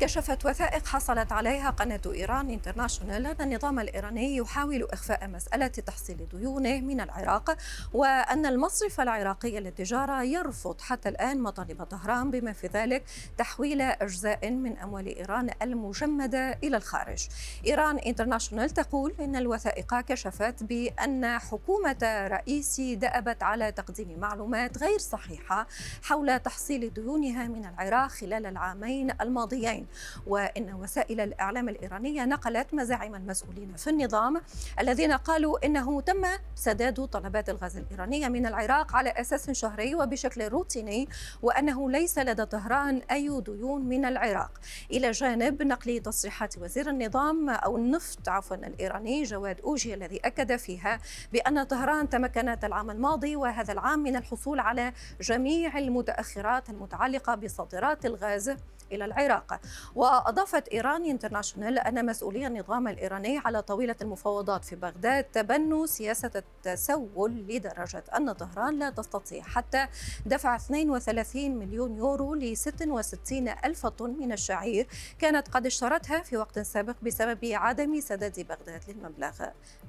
كشفت وثائق حصلت عليها قناة إيران انترناشونال أن النظام الإيراني يحاول إخفاء مسألة تحصيل ديونه من العراق وأن المصرف العراقي للتجارة يرفض حتى الآن مطالب طهران بما في ذلك تحويل أجزاء من أموال إيران المجمدة إلى الخارج. إيران انترناشونال تقول إن الوثائق كشفت بأن حكومة رئيسي دأبت على تقديم معلومات غير صحيحة حول تحصيل ديونها من العراق خلال العامين الماضيين. وإن وسائل الإعلام الإيرانية نقلت مزاعم المسؤولين في النظام الذين قالوا إنه تم سداد طلبات الغاز الإيرانية من العراق على أساس شهري وبشكل روتيني وأنه ليس لدى طهران أي ديون من العراق. إلى جانب نقل تصريحات وزير النظام أو النفط عفوا الإيراني جواد أوجي الذي أكد فيها بأن طهران تمكنت العام الماضي وهذا العام من الحصول على جميع المتأخرات المتعلقة بصادرات الغاز إلى العراق. وأضافت إيران انترناشونال أن مسؤولي النظام الإيراني على طاولة المفاوضات في بغداد تبنوا سياسة التسول لدرجة أن طهران لا تستطيع حتى دفع 32 مليون يورو ل 66 ألف طن من الشعير كانت قد اشترتها في وقت سابق بسبب عدم سداد بغداد للمبلغ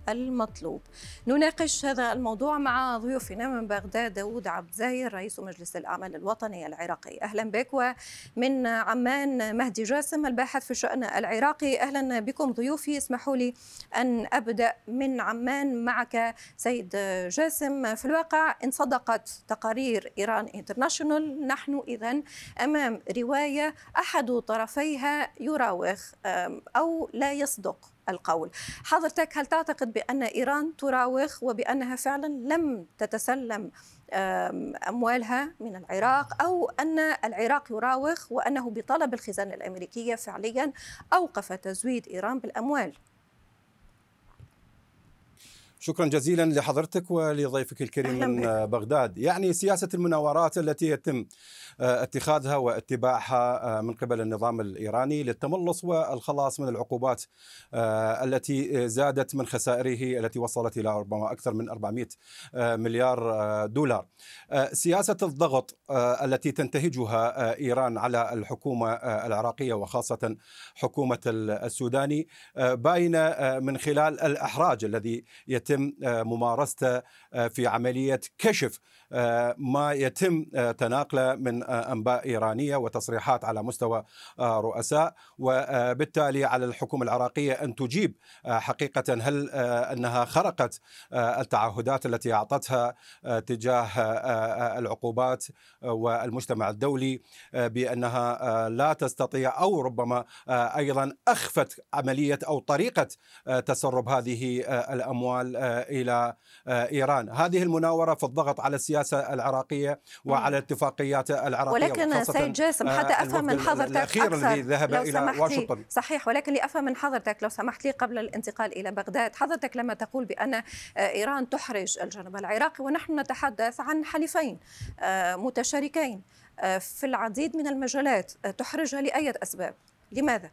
المطلوب. نناقش هذا الموضوع مع ضيوفنا من بغداد داود عبد زاير رئيس مجلس الأعمال الوطني العراقي. أهلا بك ومن عمان مهدي جاسم الباحث في الشأن العراقي. أهلا بكم ضيوفي اسمحوا لي أن أبدأ من عمان. معك سيد جاسم. في الواقع إن صدقت تقارير إيران انترناشونال نحن إذا أمام رواية أحد طرفيها يراوغ أو لا يصدق القول. حضرتك هل تعتقد بأن إيران تراوغ وبأنها فعلا لم تتسلم أموالها من العراق أو أن العراق يراوغ وأنه بطلب الخزانة الأمريكية فعليا أوقف تزويد إيران بالأموال. شكرا جزيلا لحضرتك ولضيفك الكريم من بغداد. يعني سياسة المناورات التي يتم آه، اتخاذها واتباعها آه، من قبل النظام الإيراني للتملص والخلاص من العقوبات آه، التي زادت من خسائره التي وصلت إلى ربما أكثر من 400 مليار دولار. سياسة الضغط التي تنتهجها إيران على الحكومة العراقية وخاصة حكومة السوداني باينة من خلال الأحراج الذي يتم يتم آه، ممارسته آه، في عملية كشف آه، ما يتم تناقله من أنباء إيرانية وتصريحات على مستوى رؤساء. وبالتالي على الحكومة العراقية أن تجيب حقيقة هل أنها خرقت التعهدات التي أعطتها تجاه العقوبات والمجتمع الدولي بأنها لا تستطيع أو ربما أيضا أخفت عملية أو طريقة تسرب هذه الأموال آه، إلى آه، إيران، هذه المناورة في الضغط على السياسة العراقية وعلى الاتفاقيات العراقية ولكن سيد جاسم حتى آه، أفهم من حضرتك الأخير الذي ذهب إلى واشنطن. صحيح ولكن لأفهم من حضرتك لو سمحت لي قبل الانتقال إلى بغداد، حضرتك لما تقول بأن إيران تحرج الجانب العراقي ونحن نتحدث عن حليفين متشاركين في العديد من المجالات تحرجها لأي أسباب؟ لماذا؟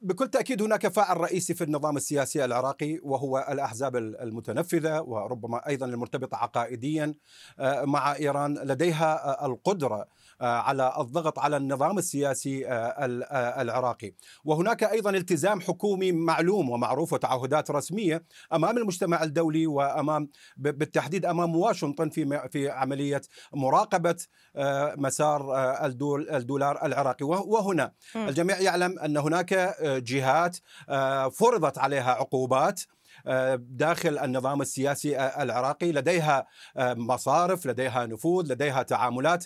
بكل تأكيد هناك فاعل رئيسي في النظام السياسي العراقي وهو الأحزاب المتنفذة وربما أيضا المرتبطة عقائديا آه، مع إيران. لديها القدرة آه، على الضغط على النظام السياسي آه، آه، العراقي. وهناك أيضا التزام حكومي معلوم ومعروف وتعهدات رسمية أمام المجتمع الدولي وأمام بالتحديد أمام واشنطن في في عملية مراقبة مسار الدولار العراقي. وهنا الجميع يعلم أن هناك جهات فرضت عليها عقوبات. داخل النظام السياسي العراقي لديها مصارف لديها نفوذ لديها تعاملات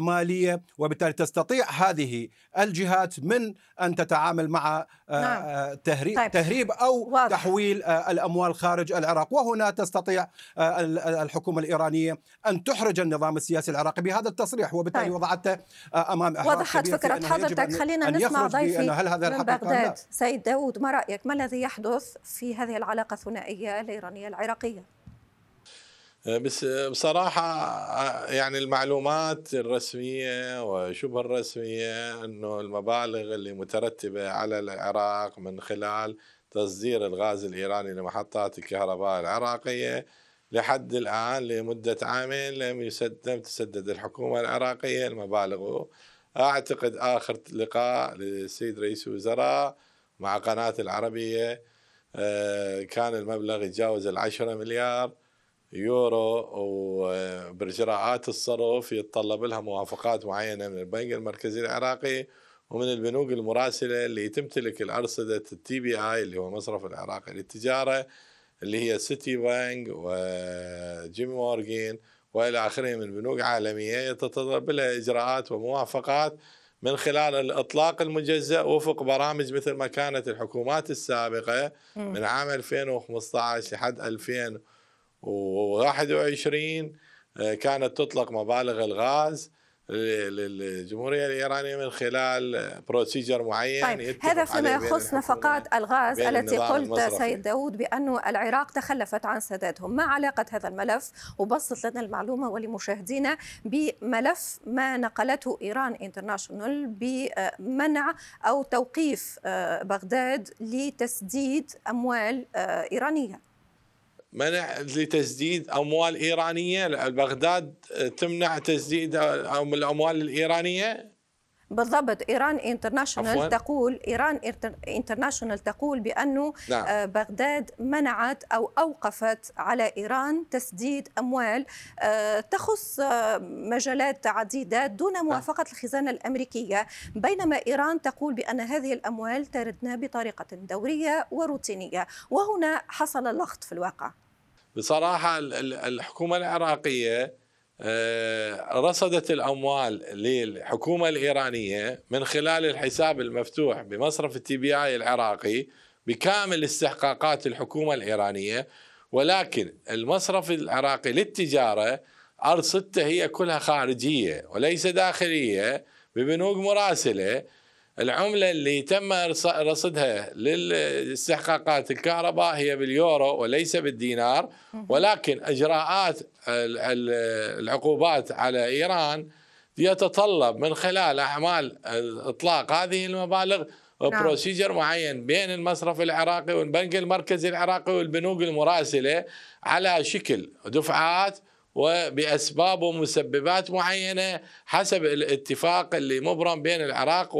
مالية وبالتالي تستطيع هذه الجهات من أن تتعامل مع نعم. تهريب طيب. تهريب أو واضح. تحويل الأموال خارج العراق وهنا تستطيع الحكومة الإيرانية أن تحرج النظام السياسي العراقي بهذا التصريح وبالتالي طيب. وضعته أمام إحراج وضحت فكرة حضرتك خلينا نسمع ضيفي هل هذا من بغداد سيد داود ما رأيك ما الذي يحدث في هذه العلاقة الثنائية الإيرانية العراقية؟ بس بصراحة يعني المعلومات الرسمية وشبه الرسمية أنه المبالغ اللي مترتبة على العراق من خلال تصدير الغاز الإيراني لمحطات الكهرباء العراقية لحد الآن لمدة عامين لم يسدد تسدد الحكومة العراقية المبالغ. أعتقد آخر لقاء للسيد رئيس الوزراء مع قناة العربية كان المبلغ يتجاوز العشرة مليار يورو وباجراءات الصرف يتطلب لها موافقات معينة من البنك المركزي العراقي ومن البنوك المراسلة اللي تمتلك الأرصدة التي بي آي اللي هو المصرف العراقي للتجارة اللي هي سيتي بانك وجيمي مورجين وإلى آخره من بنوك عالمية يتطلب لها إجراءات وموافقات من خلال الإطلاق المجزأ وفق برامج مثل ما كانت الحكومات السابقة من عام 2015 لحد 2000 و21 آه، كانت تطلق مبالغ الغاز للجمهورية الإيرانية من خلال procedure معين طيب هذا فيما يخص نفقات الغاز التي قلت سيد داود بأن العراق تخلفت عن سدادهم. ما علاقة هذا الملف؟ وبسط لنا المعلومة ولمشاهدينا بملف ما نقلته إيران انترناشونال بمنع أو توقيف آه، بغداد لتسديد أموال آه، إيرانية. منع لتسديد أموال إيرانية؟ بغداد تمنع تسديد الأموال الإيرانية؟ بالضبط. إيران انترناشونال تقول إيران انترناشونال تقول بأنه نعم. آه، بغداد منعت أو أوقفت على إيران تسديد أموال آه، تخص آه، مجالات عديده دون نعم. موافقة الخزانة الأمريكية. بينما إيران تقول بأن هذه الأموال تردنا بطريقة دورية وروتينية. وهنا حصل اللغط في الواقع. بصراحة الحكومة العراقية آه، رصدت الأموال للحكومة الإيرانية من خلال الحساب المفتوح بمصرف التي بي آي العراقي بكامل استحقاقات الحكومة الإيرانية. ولكن المصرف العراقي للتجارة أرصدته هي كلها خارجية وليس داخلية ببنوك مراسلة. العملة اللي تم رصدها للاستحقاقات الكهرباء هي باليورو وليس بالدينار ولكن إجراءات العقوبات على إيران يتطلب من خلال أعمال إطلاق هذه المبالغ نعم. بروسيجر معين بين المصرف العراقي والبنك المركزي العراقي والبنوك المراسلة على شكل دفعات وبأسباب ومسببات معينة حسب الاتفاق اللي مبرم بين العراق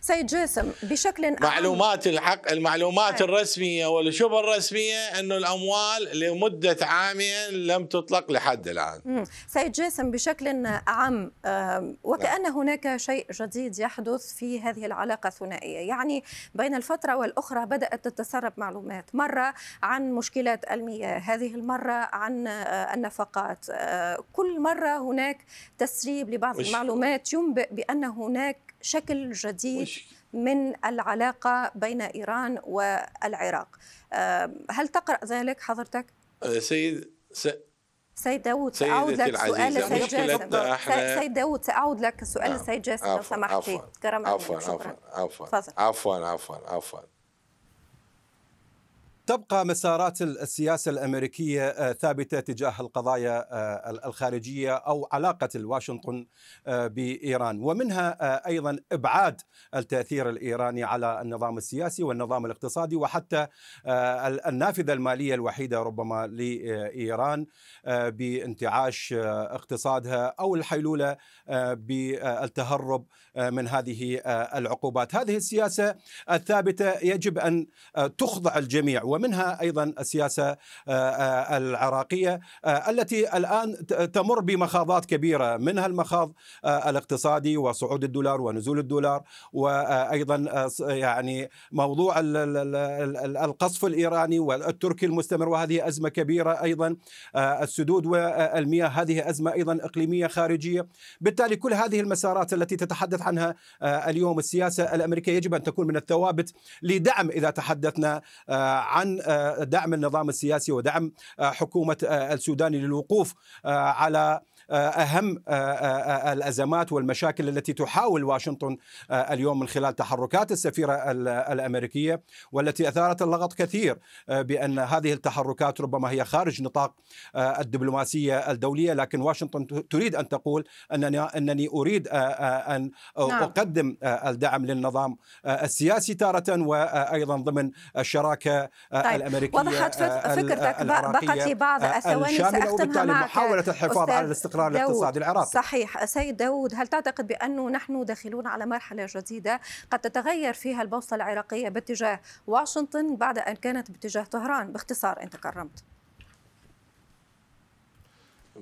سيد جاسم بشكل معلومات الحق المعلومات أي. الرسمية والشبه الرسميه إنه الأموال لمدة عامين لم تطلق لحد الآن. سيد جاسم بشكل عام وكأن نعم. هناك شيء جديد يحدث في هذه العلاقة الثنائية، يعني بين الفترة والأخرى بدأت تتسرب معلومات، مرة عن مشكلات المياه، هذه المرة عن آه، النفقات، آه، كل مرة هناك تسريب لبعض المعلومات ينبئ بأن هناك شكل جديد من العلاقة بين إيران والعراق. هل تقرأ ذلك حضرتك؟ أه، سيد س... سيد داود سأعود لك سؤال السيد جاسم. سيد داود سأعود لك سؤال. السيد جاسم لو سمحت كرما عفوا عفوا عفوا عفوا عفوا عفوا. تبقى مسارات السياسة الأمريكية آه، ثابتة تجاه القضايا آه، الخارجية أو علاقة واشنطن آه، بإيران. ومنها أيضا إبعاد التأثير الإيراني على النظام السياسي والنظام الاقتصادي وحتى النافذة المالية الوحيدة ربما لإيران بانتعاش اقتصادها أو الحيلولة بالتهرب من هذه العقوبات. هذه السياسة الثابتة يجب أن تخضع الجميع. ومنها أيضا السياسة آه، آه، العراقية آه، التي الآن تمر بمخاضات كبيرة منها المخاض الاقتصادي وصعود الدولار ونزول الدولار وأيضا يعني موضوع القصف الإيراني والتركي المستمر وهذه أزمة كبيرة أيضا السدود والمياه هذه أزمة أيضا إقليمية خارجية. بالتالي كل هذه المسارات التي تتحدث عنها اليوم السياسة الأمريكية يجب أن تكون من الثوابت لدعم إذا تحدثنا عن عن آه، دعم النظام السياسي ودعم آه، حكومة آه، السودان للوقوف على أهم الأزمات والمشاكل التي تحاول واشنطن اليوم من خلال تحركات السفيرة الأمريكية والتي أثارت اللغط كثير بأن هذه التحركات ربما هي خارج نطاق الدبلوماسية الدولية لكن واشنطن تريد أن تقول أنني أنني أريد أن نعم. أقدم الدعم للنظام السياسي تارة وأيضا ضمن الشراكة طيب. الأمريكية وضحت فكرتك بقت لي بعض الثواني سأختمها معك محاولة الحفاظ على الاستقرار الاقتصادي العراقي. صحيح سيد داود هل تعتقد بانه نحن داخلون على مرحلة جديدة قد تتغير فيها البوصلة العراقية باتجاه واشنطن بعد أن كانت باتجاه طهران؟ باختصار إن تكرمت.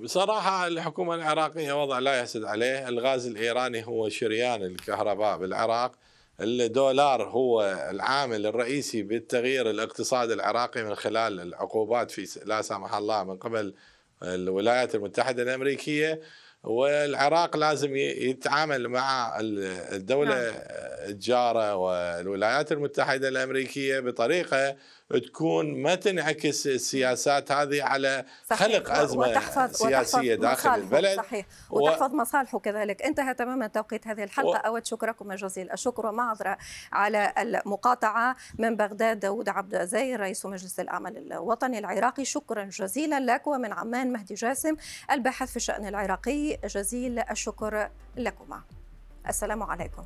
بصراحة الحكومة العراقية وضع لا يحسد عليه. الغاز الإيراني هو شريان الكهرباء بالعراق. الدولار هو العامل الرئيسي بالتغيير الاقتصاد العراقي من خلال العقوبات في لا سمح الله من قبل الولايات المتحدة الأمريكية والعراق لازم يتعامل مع الدولة نعم. الجارة والولايات المتحدة الأمريكية بطريقة تكون ما تنعكس السياسات هذه على صحيح. خلق أزمة وتحفظ سياسية وتحفظ داخل البلد. صحيح. وتحفظ و... مصالحه كذلك. انتهى تماما توقيت هذه الحلقة. و... أود شكركم جزيل. الشكر ومعذره على المقاطعة من بغداد داود عبد الزاير رئيس مجلس الاعمال الوطني العراقي. شكرا جزيلا لك. ومن عمان مهدي جاسم الباحث في الشأن العراقي. جزيل الشكر لكما. السلام عليكم.